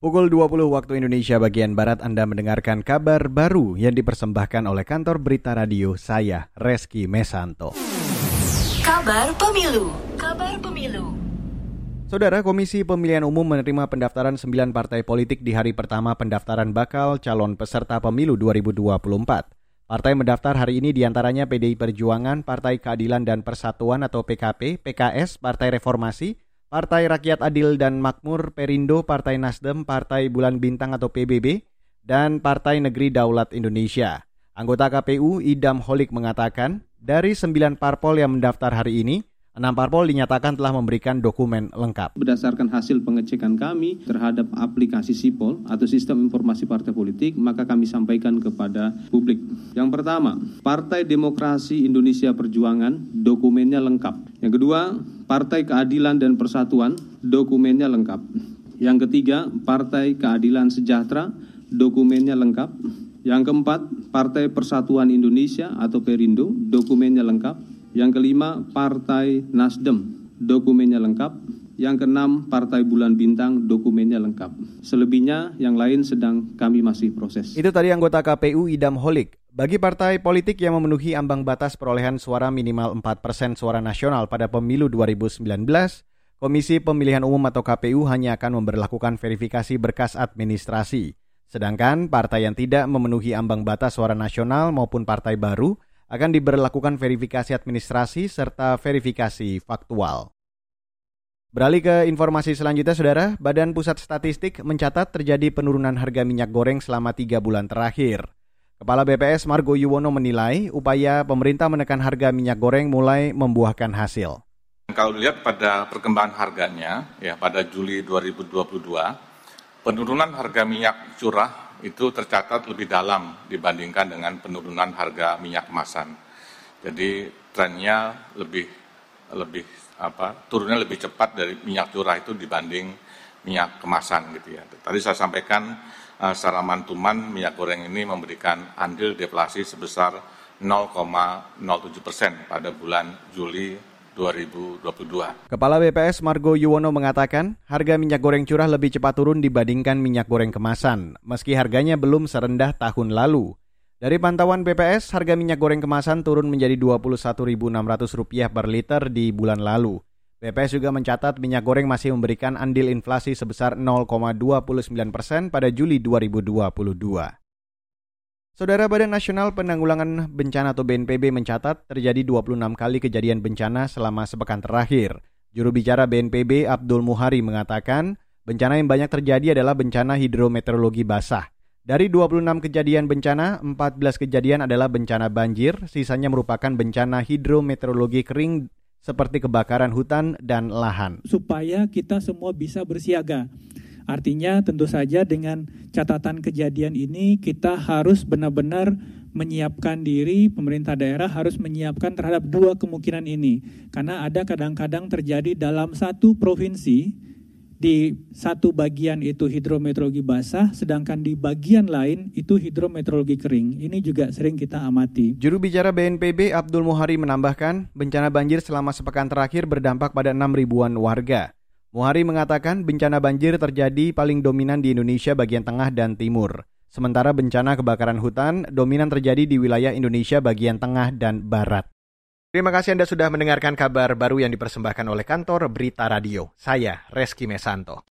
Pukul 20 waktu Indonesia bagian Barat Anda mendengarkan kabar baru yang dipersembahkan oleh kantor berita radio saya, Reski Mesanto. Kabar Pemilu Kabar Pemilu Saudara Komisi Pemilihan Umum menerima pendaftaran 9 partai politik di hari pertama pendaftaran bakal calon peserta pemilu 2024. Partai mendaftar hari ini di antaranya PDI Perjuangan, Partai Keadilan dan Persatuan atau PKP, PKS, Partai Reformasi, Partai Rakyat Adil dan Makmur, Perindo, Partai Nasdem, Partai Bulan Bintang atau PBB, dan Partai Negeri Daulat Indonesia. Anggota KPU Idam Holik mengatakan, dari sembilan parpol yang mendaftar hari ini, Enam parpol dinyatakan telah memberikan dokumen lengkap. Berdasarkan hasil pengecekan kami terhadap aplikasi SIPOL atau Sistem Informasi Partai Politik, maka kami sampaikan kepada publik. Yang pertama, Partai Demokrasi Indonesia Perjuangan dokumennya lengkap. Yang kedua, Partai Keadilan dan Persatuan dokumennya lengkap. Yang ketiga, Partai Keadilan Sejahtera dokumennya lengkap. Yang keempat, Partai Persatuan Indonesia atau Perindo dokumennya lengkap. Yang kelima, Partai Nasdem, dokumennya lengkap. Yang keenam, Partai Bulan Bintang, dokumennya lengkap. Selebihnya, yang lain sedang kami masih proses. Itu tadi anggota KPU Idam Holik. Bagi partai politik yang memenuhi ambang batas perolehan suara minimal 4% suara nasional pada pemilu 2019, Komisi Pemilihan Umum atau KPU hanya akan memperlakukan verifikasi berkas administrasi. Sedangkan partai yang tidak memenuhi ambang batas suara nasional maupun partai baru akan diberlakukan verifikasi administrasi serta verifikasi faktual. Beralih ke informasi selanjutnya, Saudara. Badan Pusat Statistik mencatat terjadi penurunan harga minyak goreng selama tiga bulan terakhir. Kepala BPS Margo Yuwono menilai upaya pemerintah menekan harga minyak goreng mulai membuahkan hasil. Kalau dilihat pada perkembangan harganya, ya pada Juli 2022, penurunan harga minyak curah itu tercatat lebih dalam dibandingkan dengan penurunan harga minyak kemasan. Jadi trennya lebih lebih apa turunnya lebih cepat dari minyak curah itu dibanding minyak kemasan gitu ya. Tadi saya sampaikan uh, secara mantuman minyak goreng ini memberikan andil deflasi sebesar 0,07 persen pada bulan Juli 2022. Kepala BPS Margo Yuwono mengatakan, harga minyak goreng curah lebih cepat turun dibandingkan minyak goreng kemasan, meski harganya belum serendah tahun lalu. Dari pantauan BPS, harga minyak goreng kemasan turun menjadi Rp21.600 per liter di bulan lalu. BPS juga mencatat minyak goreng masih memberikan andil inflasi sebesar 0,29 persen pada Juli 2022. Saudara Badan Nasional Penanggulangan Bencana atau BNPB mencatat terjadi 26 kali kejadian bencana selama sepekan terakhir. Juru bicara BNPB Abdul Muhari mengatakan, bencana yang banyak terjadi adalah bencana hidrometeorologi basah. Dari 26 kejadian bencana, 14 kejadian adalah bencana banjir, sisanya merupakan bencana hidrometeorologi kering seperti kebakaran hutan dan lahan. Supaya kita semua bisa bersiaga. Artinya tentu saja dengan catatan kejadian ini kita harus benar-benar menyiapkan diri, pemerintah daerah harus menyiapkan terhadap dua kemungkinan ini. Karena ada kadang-kadang terjadi dalam satu provinsi, di satu bagian itu hidrometeorologi basah, sedangkan di bagian lain itu hidrometeorologi kering. Ini juga sering kita amati. Juru bicara BNPB Abdul Muhari menambahkan, bencana banjir selama sepekan terakhir berdampak pada 6 ribuan warga. Muhari mengatakan bencana banjir terjadi paling dominan di Indonesia bagian tengah dan timur. Sementara bencana kebakaran hutan dominan terjadi di wilayah Indonesia bagian tengah dan barat. Terima kasih Anda sudah mendengarkan kabar baru yang dipersembahkan oleh kantor Berita Radio. Saya Reski Mesanto.